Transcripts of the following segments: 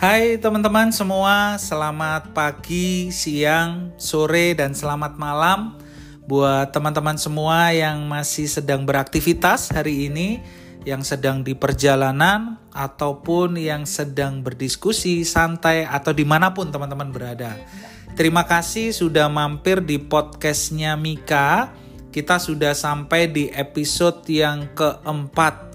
Hai teman-teman semua, selamat pagi, siang, sore, dan selamat malam buat teman-teman semua yang masih sedang beraktivitas hari ini, yang sedang di perjalanan, ataupun yang sedang berdiskusi, santai, atau di mana pun teman-teman berada. Terima kasih sudah mampir di podcastnya Mika. Kita sudah sampai di episode yang keempat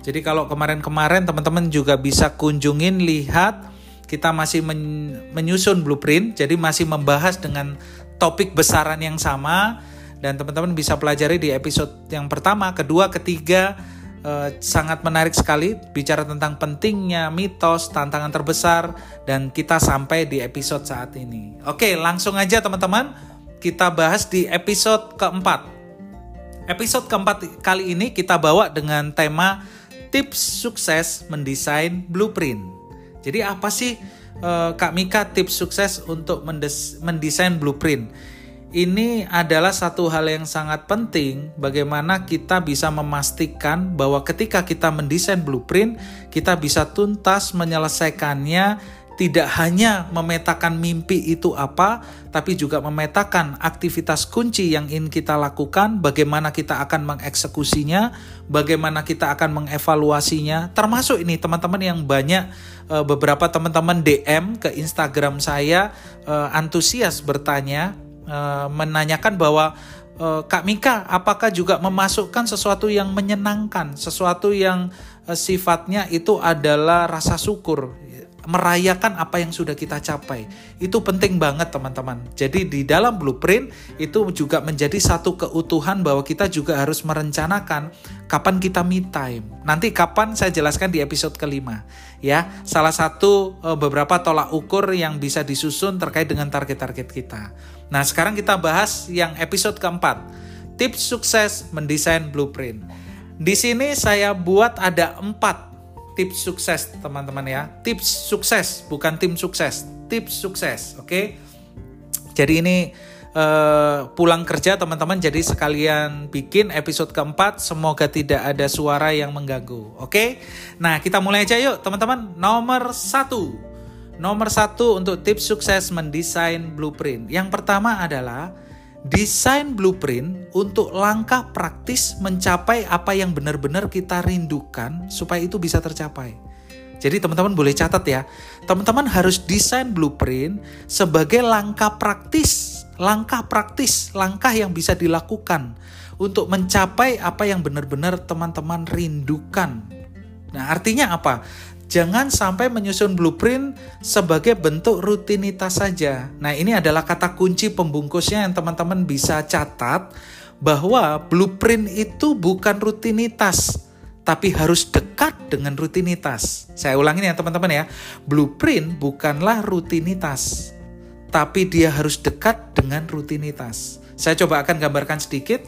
jadi kalau kemarin-kemarin teman-teman juga bisa kunjungin lihat kita masih men menyusun blueprint, jadi masih membahas dengan topik besaran yang sama dan teman-teman bisa pelajari di episode yang pertama, kedua, ketiga eh, sangat menarik sekali bicara tentang pentingnya mitos, tantangan terbesar dan kita sampai di episode saat ini. Oke, langsung aja teman-teman kita bahas di episode keempat. Episode keempat kali ini kita bawa dengan tema tips sukses mendesain blueprint. Jadi apa sih uh, Kak Mika tips sukses untuk mendesain blueprint? Ini adalah satu hal yang sangat penting bagaimana kita bisa memastikan bahwa ketika kita mendesain blueprint, kita bisa tuntas menyelesaikannya tidak hanya memetakan mimpi itu apa, tapi juga memetakan aktivitas kunci yang ingin kita lakukan, bagaimana kita akan mengeksekusinya, bagaimana kita akan mengevaluasinya, termasuk ini teman-teman yang banyak eh, beberapa teman-teman DM ke Instagram saya eh, antusias bertanya, eh, menanyakan bahwa Kak Mika, apakah juga memasukkan sesuatu yang menyenangkan, sesuatu yang sifatnya itu adalah rasa syukur merayakan apa yang sudah kita capai. Itu penting banget teman-teman. Jadi di dalam blueprint itu juga menjadi satu keutuhan bahwa kita juga harus merencanakan kapan kita me time. Nanti kapan saya jelaskan di episode kelima. Ya, salah satu e, beberapa tolak ukur yang bisa disusun terkait dengan target-target kita. Nah, sekarang kita bahas yang episode keempat. Tips sukses mendesain blueprint. Di sini saya buat ada empat tips sukses teman-teman ya. Tips sukses bukan tim sukses, tips sukses, oke? Okay? Jadi ini uh, pulang kerja teman-teman jadi sekalian bikin episode keempat semoga tidak ada suara yang mengganggu oke okay? nah kita mulai aja yuk teman-teman nomor satu nomor satu untuk tips sukses mendesain blueprint yang pertama adalah desain blueprint untuk langkah praktis mencapai apa yang benar-benar kita rindukan supaya itu bisa tercapai. Jadi teman-teman boleh catat ya, teman-teman harus desain blueprint sebagai langkah praktis, langkah praktis, langkah yang bisa dilakukan untuk mencapai apa yang benar-benar teman-teman rindukan. Nah, artinya apa? Jangan sampai menyusun blueprint sebagai bentuk rutinitas saja. Nah, ini adalah kata kunci pembungkusnya yang teman-teman bisa catat bahwa blueprint itu bukan rutinitas, tapi harus dekat dengan rutinitas. Saya ulangin ya teman-teman ya. Blueprint bukanlah rutinitas, tapi dia harus dekat dengan rutinitas. Saya coba akan gambarkan sedikit.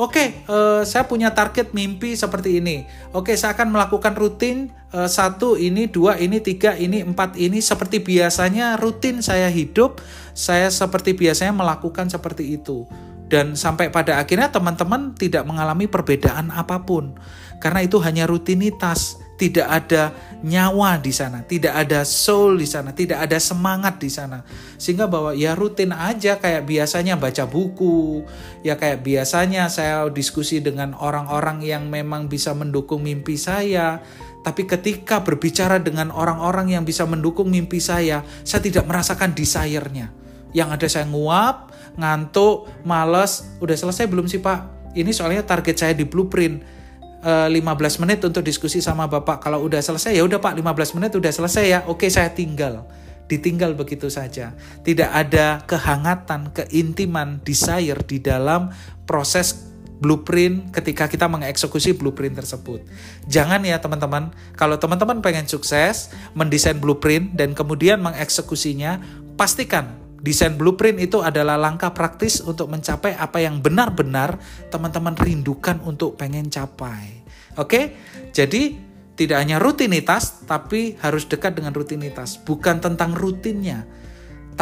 Oke, uh, saya punya target mimpi seperti ini. Oke, saya akan melakukan rutin uh, satu ini, dua ini, tiga ini, empat ini seperti biasanya rutin saya hidup. Saya seperti biasanya melakukan seperti itu. Dan sampai pada akhirnya teman-teman tidak mengalami perbedaan apa pun karena itu hanya rutinitas tidak ada nyawa di sana, tidak ada soul di sana, tidak ada semangat di sana. Sehingga bahwa ya rutin aja kayak biasanya baca buku, ya kayak biasanya saya diskusi dengan orang-orang yang memang bisa mendukung mimpi saya. Tapi ketika berbicara dengan orang-orang yang bisa mendukung mimpi saya, saya tidak merasakan desire-nya. Yang ada saya nguap, ngantuk, males, udah selesai belum sih Pak? Ini soalnya target saya di blueprint 15 eh, menit untuk diskusi sama Bapak. Kalau udah selesai ya udah Pak 15 menit udah selesai ya. Oke, saya tinggal. Ditinggal begitu saja. Tidak ada kehangatan, keintiman, desire di dalam proses blueprint ketika kita mengeksekusi blueprint tersebut. Jangan ya teman-teman, kalau teman-teman pengen sukses mendesain blueprint dan kemudian mengeksekusinya, pastikan Desain blueprint itu adalah langkah praktis untuk mencapai apa yang benar-benar teman-teman rindukan untuk pengen capai. Oke, jadi tidak hanya rutinitas, tapi harus dekat dengan rutinitas. Bukan tentang rutinnya,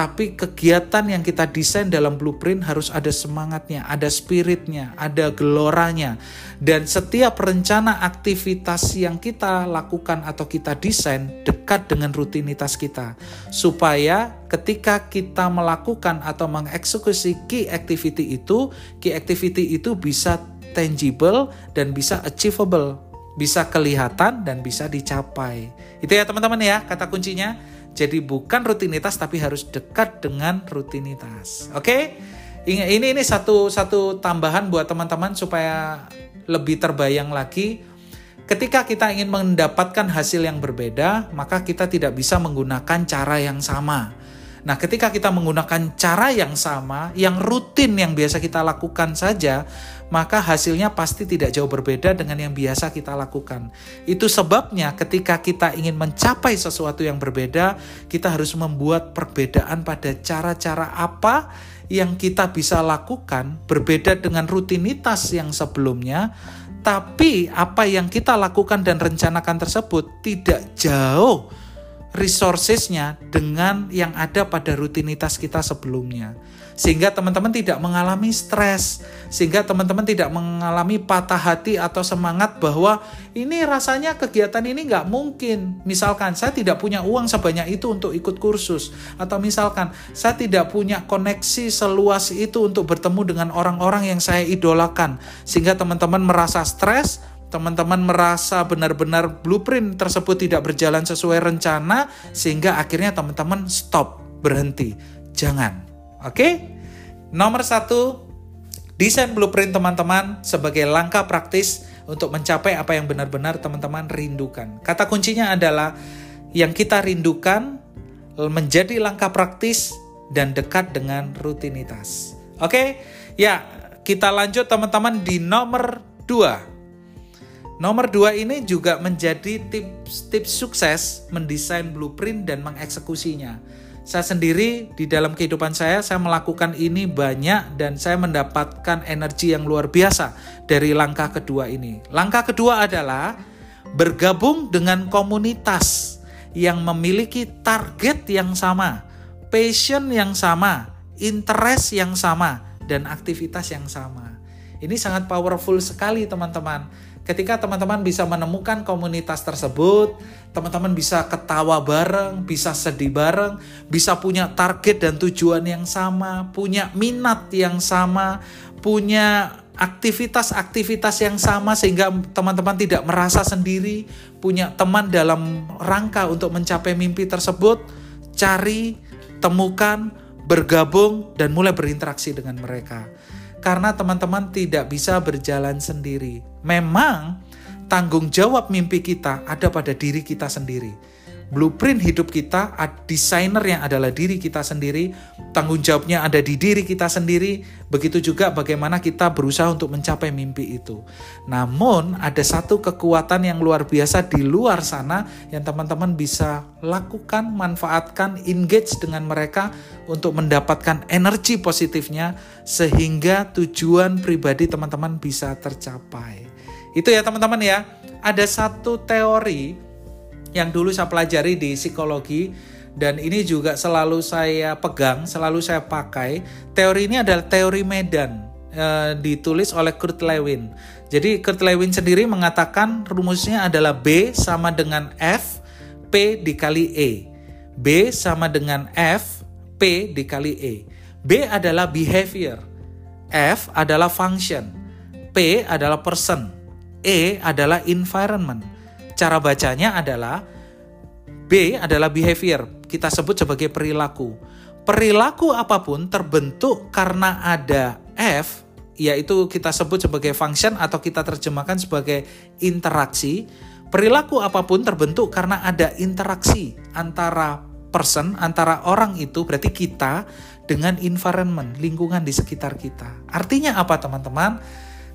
tapi kegiatan yang kita desain dalam blueprint harus ada semangatnya, ada spiritnya, ada geloranya. Dan setiap rencana aktivitas yang kita lakukan atau kita desain dekat dengan rutinitas kita. Supaya ketika kita melakukan atau mengeksekusi key activity itu, key activity itu bisa tangible dan bisa achievable, bisa kelihatan dan bisa dicapai. Itu ya teman-teman ya kata kuncinya. Jadi bukan rutinitas tapi harus dekat dengan rutinitas. Oke? Ini ini ini satu satu tambahan buat teman-teman supaya lebih terbayang lagi ketika kita ingin mendapatkan hasil yang berbeda, maka kita tidak bisa menggunakan cara yang sama. Nah, ketika kita menggunakan cara yang sama, yang rutin yang biasa kita lakukan saja, maka hasilnya pasti tidak jauh berbeda dengan yang biasa kita lakukan. Itu sebabnya ketika kita ingin mencapai sesuatu yang berbeda, kita harus membuat perbedaan pada cara-cara apa yang kita bisa lakukan berbeda dengan rutinitas yang sebelumnya, tapi apa yang kita lakukan dan rencanakan tersebut tidak jauh resourcesnya dengan yang ada pada rutinitas kita sebelumnya. Sehingga teman-teman tidak mengalami stres, sehingga teman-teman tidak mengalami patah hati atau semangat bahwa ini rasanya kegiatan ini nggak mungkin. Misalkan saya tidak punya uang sebanyak itu untuk ikut kursus, atau misalkan saya tidak punya koneksi seluas itu untuk bertemu dengan orang-orang yang saya idolakan, sehingga teman-teman merasa stres, teman-teman merasa benar-benar blueprint tersebut tidak berjalan sesuai rencana sehingga akhirnya teman-teman stop, berhenti. Jangan. Oke? Nomor satu, desain blueprint teman-teman sebagai langkah praktis untuk mencapai apa yang benar-benar teman-teman rindukan. Kata kuncinya adalah yang kita rindukan menjadi langkah praktis dan dekat dengan rutinitas. Oke? Ya, kita lanjut teman-teman di nomor 2 Nomor dua ini juga menjadi tips-tips sukses mendesain blueprint dan mengeksekusinya. Saya sendiri di dalam kehidupan saya, saya melakukan ini banyak dan saya mendapatkan energi yang luar biasa dari langkah kedua ini. Langkah kedua adalah bergabung dengan komunitas yang memiliki target yang sama, passion yang sama, interest yang sama, dan aktivitas yang sama. Ini sangat powerful sekali teman-teman. Ketika teman-teman bisa menemukan komunitas tersebut, teman-teman bisa ketawa bareng, bisa sedih bareng, bisa punya target dan tujuan yang sama, punya minat yang sama, punya aktivitas-aktivitas yang sama sehingga teman-teman tidak merasa sendiri, punya teman dalam rangka untuk mencapai mimpi tersebut, cari, temukan, bergabung dan mulai berinteraksi dengan mereka karena teman-teman tidak bisa berjalan sendiri. Memang tanggung jawab mimpi kita ada pada diri kita sendiri blueprint hidup kita, desainer yang adalah diri kita sendiri, tanggung jawabnya ada di diri kita sendiri, begitu juga bagaimana kita berusaha untuk mencapai mimpi itu. Namun ada satu kekuatan yang luar biasa di luar sana yang teman-teman bisa lakukan, manfaatkan, engage dengan mereka untuk mendapatkan energi positifnya sehingga tujuan pribadi teman-teman bisa tercapai. Itu ya teman-teman ya. Ada satu teori yang dulu saya pelajari di psikologi dan ini juga selalu saya pegang, selalu saya pakai. Teori ini adalah teori Medan, e, ditulis oleh Kurt Lewin. Jadi Kurt Lewin sendiri mengatakan rumusnya adalah B sama dengan F, P dikali E. B sama dengan F, P dikali E. B adalah behavior, F adalah function, P adalah person, E adalah environment. Cara bacanya adalah B adalah behavior, kita sebut sebagai perilaku. Perilaku apa pun terbentuk karena ada F, yaitu kita sebut sebagai function atau kita terjemahkan sebagai interaksi. Perilaku apa pun terbentuk karena ada interaksi antara person, antara orang itu, berarti kita dengan environment, lingkungan di sekitar kita. Artinya apa teman-teman?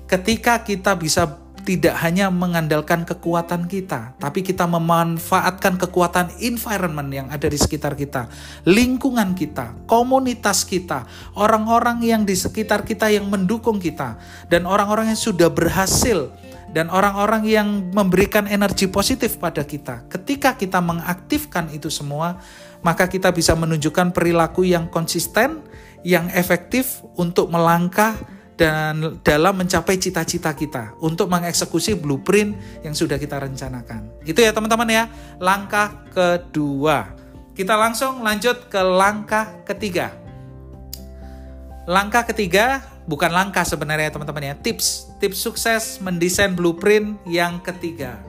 Ketika kita bisa tidak hanya mengandalkan kekuatan kita, tapi kita memanfaatkan kekuatan environment yang ada di sekitar kita, lingkungan kita, komunitas kita, orang-orang yang di sekitar kita yang mendukung kita, dan orang-orang yang sudah berhasil dan orang-orang yang memberikan energi positif pada kita. Ketika kita mengaktifkan itu semua, maka kita bisa menunjukkan perilaku yang konsisten, yang efektif untuk melangkah dan dalam mencapai cita-cita kita untuk mengeksekusi blueprint yang sudah kita rencanakan. Itu ya teman-teman ya, langkah kedua. Kita langsung lanjut ke langkah ketiga. Langkah ketiga bukan langkah sebenarnya teman-teman ya, tips. Tips sukses mendesain blueprint yang ketiga.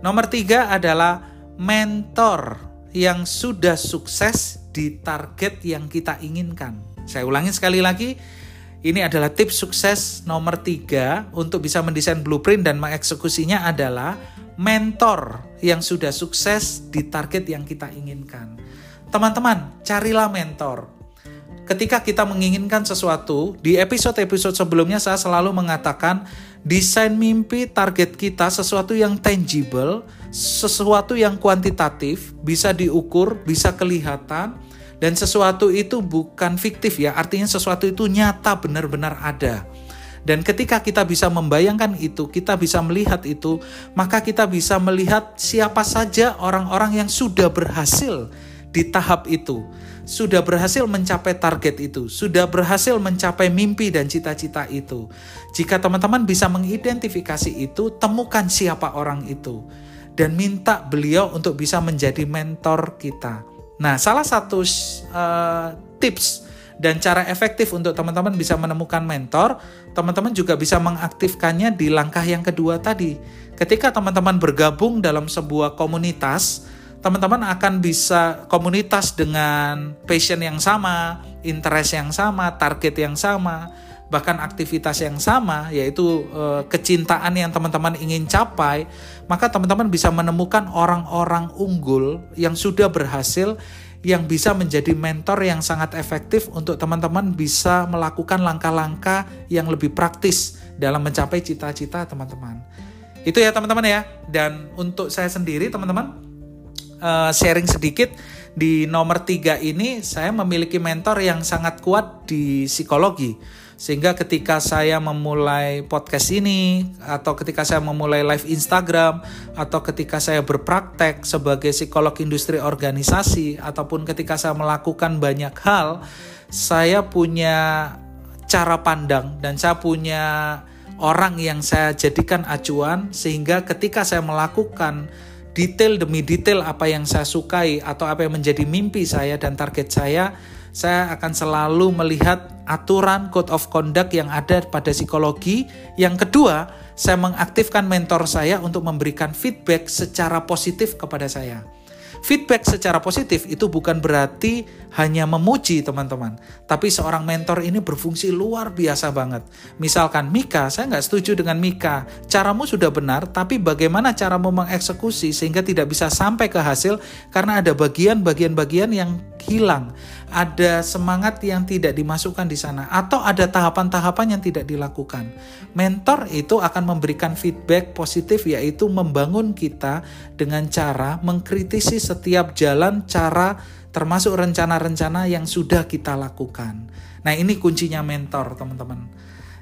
Nomor tiga adalah mentor yang sudah sukses di target yang kita inginkan. Saya ulangi sekali lagi, ini adalah tips sukses nomor tiga untuk bisa mendesain blueprint dan mengeksekusinya adalah mentor yang sudah sukses di target yang kita inginkan. Teman-teman, carilah mentor. Ketika kita menginginkan sesuatu, di episode-episode sebelumnya saya selalu mengatakan desain mimpi target kita sesuatu yang tangible, sesuatu yang kuantitatif, bisa diukur, bisa kelihatan, dan sesuatu itu bukan fiktif ya, artinya sesuatu itu nyata benar-benar ada. Dan ketika kita bisa membayangkan itu, kita bisa melihat itu, maka kita bisa melihat siapa saja orang-orang yang sudah berhasil di tahap itu, sudah berhasil mencapai target itu, sudah berhasil mencapai mimpi dan cita-cita itu. Jika teman-teman bisa mengidentifikasi itu, temukan siapa orang itu dan minta beliau untuk bisa menjadi mentor kita. Nah, salah satu uh, tips dan cara efektif untuk teman-teman bisa menemukan mentor, teman-teman juga bisa mengaktifkannya di langkah yang kedua tadi. Ketika teman-teman bergabung dalam sebuah komunitas, teman-teman akan bisa komunitas dengan passion yang sama, interest yang sama, target yang sama, bahkan aktivitas yang sama, yaitu e, kecintaan yang teman-teman ingin capai, maka teman-teman bisa menemukan orang-orang unggul yang sudah berhasil yang bisa menjadi mentor yang sangat efektif untuk teman-teman bisa melakukan langkah-langkah yang lebih praktis dalam mencapai cita-cita teman-teman. Itu ya teman-teman ya. Dan untuk saya sendiri teman-teman uh, sharing sedikit di nomor tiga ini saya memiliki mentor yang sangat kuat di psikologi sehingga ketika saya memulai podcast ini atau ketika saya memulai live Instagram atau ketika saya berpraktek sebagai psikolog industri organisasi ataupun ketika saya melakukan banyak hal, saya punya cara pandang dan saya punya orang yang saya jadikan acuan sehingga ketika saya melakukan detail demi detail apa yang saya sukai atau apa yang menjadi mimpi saya dan target saya saya akan selalu melihat aturan code of conduct yang ada pada psikologi. Yang kedua, saya mengaktifkan mentor saya untuk memberikan feedback secara positif kepada saya. Feedback secara positif itu bukan berarti hanya memuji teman-teman, tapi seorang mentor ini berfungsi luar biasa banget. Misalkan Mika, saya nggak setuju dengan Mika, caramu sudah benar, tapi bagaimana caramu mengeksekusi sehingga tidak bisa sampai ke hasil karena ada bagian-bagian-bagian yang hilang, ada semangat yang tidak dimasukkan di sana, atau ada tahapan-tahapan yang tidak dilakukan. Mentor itu akan memberikan feedback positif, yaitu membangun kita dengan cara mengkritisi setiap jalan, cara, termasuk rencana-rencana yang sudah kita lakukan. Nah, ini kuncinya mentor, teman-teman.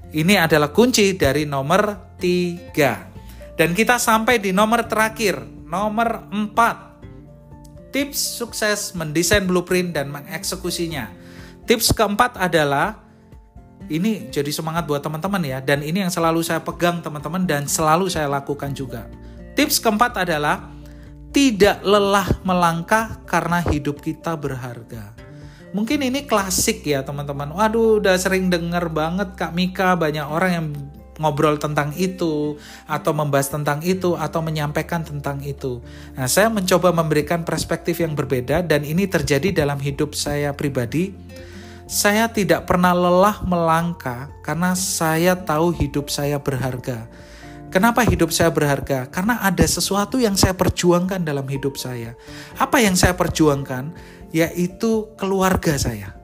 Ini adalah kunci dari nomor tiga. Dan kita sampai di nomor terakhir, nomor empat tips sukses mendesain blueprint dan mengeksekusinya. Tips keempat adalah ini jadi semangat buat teman-teman ya dan ini yang selalu saya pegang teman-teman dan selalu saya lakukan juga. Tips keempat adalah tidak lelah melangkah karena hidup kita berharga. Mungkin ini klasik ya teman-teman. Waduh, udah sering denger banget Kak Mika banyak orang yang ngobrol tentang itu atau membahas tentang itu atau menyampaikan tentang itu. Nah, saya mencoba memberikan perspektif yang berbeda dan ini terjadi dalam hidup saya pribadi. Saya tidak pernah lelah melangkah karena saya tahu hidup saya berharga. Kenapa hidup saya berharga? Karena ada sesuatu yang saya perjuangkan dalam hidup saya. Apa yang saya perjuangkan? Yaitu keluarga saya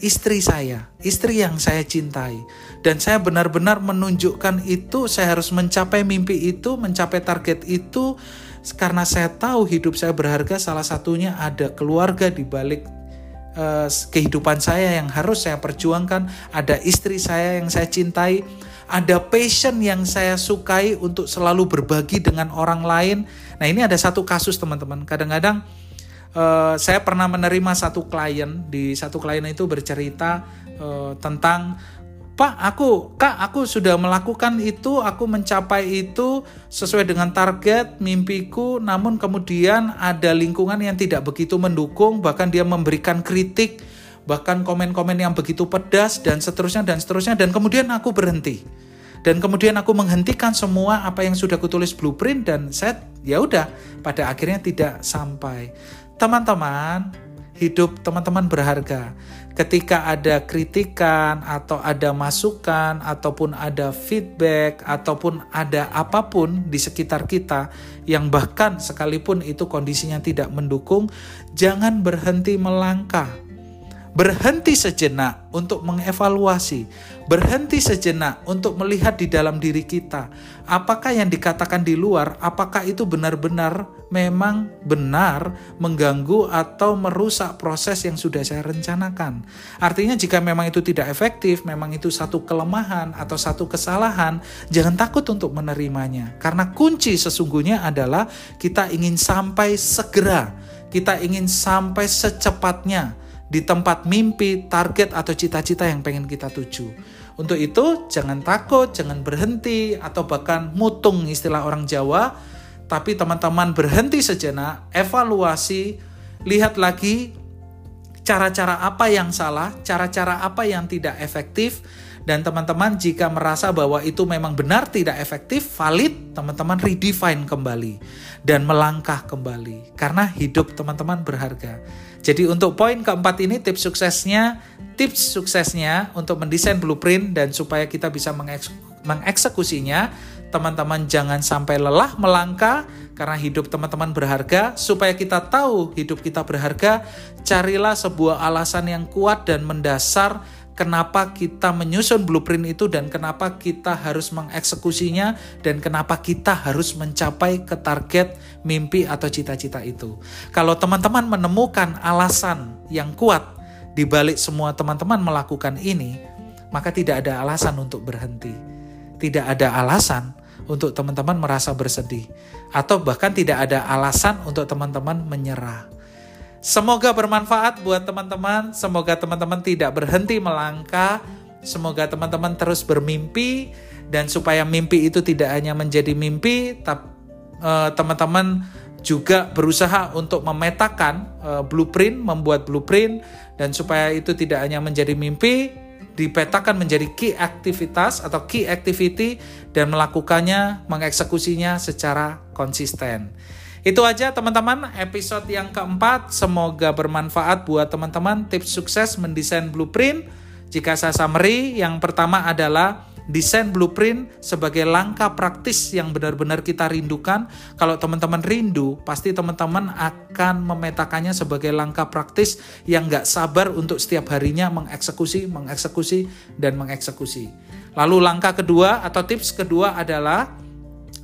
istri saya, istri yang saya cintai. Dan saya benar-benar menunjukkan itu, saya harus mencapai mimpi itu, mencapai target itu, karena saya tahu hidup saya berharga, salah satunya ada keluarga di balik uh, kehidupan saya yang harus saya perjuangkan, ada istri saya yang saya cintai, ada passion yang saya sukai untuk selalu berbagi dengan orang lain. Nah, ini ada satu kasus teman-teman. Kadang-kadang uh, saya pernah menerima satu klien di satu klien itu bercerita uh, tentang Pak, aku, Kak, aku sudah melakukan itu, aku mencapai itu sesuai dengan target mimpiku, namun kemudian ada lingkungan yang tidak begitu mendukung, bahkan dia memberikan kritik, bahkan komen-komen yang begitu pedas dan seterusnya dan seterusnya dan kemudian aku berhenti. Dan kemudian aku menghentikan semua apa yang sudah kutulis blueprint dan saya ya udah pada akhirnya tidak sampai. Teman-teman, hidup teman-teman berharga. Ketika ada kritikan atau ada masukan ataupun ada feedback ataupun ada apa pun di sekitar kita yang bahkan sekalipun itu kondisinya tidak mendukung, jangan berhenti melangkah berhenti sejenak untuk mengevaluasi, berhenti sejenak untuk melihat di dalam diri kita, apakah yang dikatakan di luar, apakah itu benar-benar memang benar mengganggu atau merusak proses yang sudah saya rencanakan. Artinya jika memang itu tidak efektif, memang itu satu kelemahan atau satu kesalahan, jangan takut untuk menerimanya. Karena kunci sesungguhnya adalah kita ingin sampai segera, kita ingin sampai secepatnya di tempat mimpi, target, atau cita-cita yang pengen kita tuju. Untuk itu, jangan takut, jangan berhenti, atau bahkan mutung istilah orang Jawa, tapi teman-teman berhenti sejenak, evaluasi, lihat lagi cara-cara apa yang salah, cara-cara apa yang tidak efektif, dan teman-teman jika merasa bahwa itu memang benar tidak efektif, valid, teman-teman redefine kembali dan melangkah kembali. Karena hidup teman-teman berharga. Jadi untuk poin keempat ini tips suksesnya, tips suksesnya untuk mendesain blueprint dan supaya kita bisa mengeksekusinya, teman-teman jangan sampai lelah melangkah karena hidup teman-teman berharga. Supaya kita tahu hidup kita berharga, carilah sebuah alasan yang kuat dan mendasar kenapa kita menyusun blueprint itu dan kenapa kita harus mengeksekusinya dan kenapa kita harus mencapai ke target mimpi atau cita-cita itu. Kalau teman-teman menemukan alasan yang kuat di balik semua teman-teman melakukan ini, maka tidak ada alasan untuk berhenti. Tidak ada alasan untuk teman-teman merasa bersedih atau bahkan tidak ada alasan untuk teman-teman menyerah. Semoga bermanfaat buat teman-teman. Semoga teman-teman tidak berhenti melangkah. Semoga teman-teman terus bermimpi dan supaya mimpi itu tidak hanya menjadi mimpi, uh, teman-teman juga berusaha untuk memetakan uh, blueprint, membuat blueprint dan supaya itu tidak hanya menjadi mimpi, dipetakan menjadi key aktivitas atau key activity dan melakukannya, mengeksekusinya secara konsisten. Itu aja teman-teman episode yang keempat. Semoga bermanfaat buat teman-teman tips sukses mendesain blueprint. Jika saya summary, yang pertama adalah desain blueprint sebagai langkah praktis yang benar-benar kita rindukan. Kalau teman-teman rindu, pasti teman-teman akan memetakannya sebagai langkah praktis yang nggak sabar untuk setiap harinya mengeksekusi, mengeksekusi, dan mengeksekusi. Lalu langkah kedua atau tips kedua adalah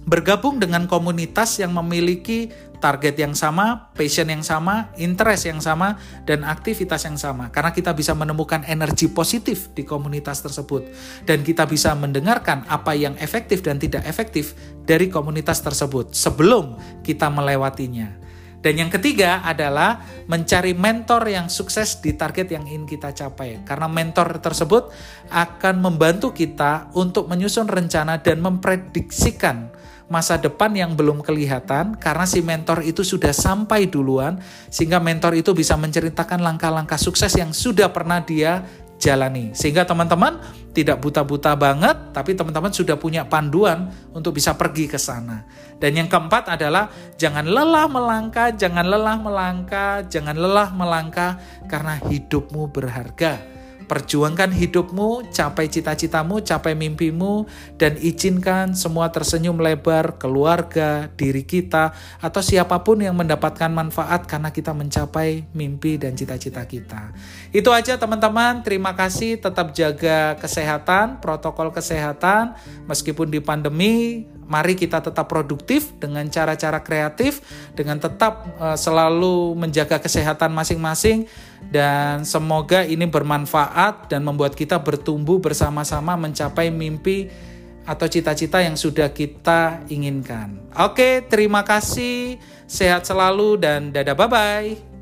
bergabung dengan komunitas yang memiliki target yang sama, passion yang sama, interest yang sama, dan aktivitas yang sama. Karena kita bisa menemukan energi positif di komunitas tersebut. Dan kita bisa mendengarkan apa yang efektif dan tidak efektif dari komunitas tersebut sebelum kita melewatinya. Dan yang ketiga adalah mencari mentor yang sukses di target yang ingin kita capai. Karena mentor tersebut akan membantu kita untuk menyusun rencana dan memprediksikan masa depan yang belum kelihatan karena si mentor itu sudah sampai duluan sehingga mentor itu bisa menceritakan langkah-langkah sukses yang sudah pernah dia jalani. Sehingga teman-teman tidak buta-buta banget tapi teman-teman sudah punya panduan untuk bisa pergi ke sana. Dan yang keempat adalah jangan lelah melangkah, jangan lelah melangkah, jangan lelah melangkah karena hidupmu berharga Perjuangkan hidupmu, capai cita-citamu, capai mimpimu, dan izinkan semua tersenyum lebar keluarga, diri kita, atau siapa pun yang mendapatkan manfaat karena kita mencapai mimpi dan cita-cita kita. Itu aja teman-teman, terima kasih, tetap jaga kesehatan, protokol kesehatan, meskipun di pandemi, mari kita tetap produktif dengan cara-cara kreatif, dengan tetap uh, selalu menjaga kesehatan masing-masing, dan semoga ini bermanfaat dan membuat kita bertumbuh bersama-sama mencapai mimpi atau cita-cita yang sudah kita inginkan. Oke, terima kasih. Sehat selalu dan dadah bye-bye.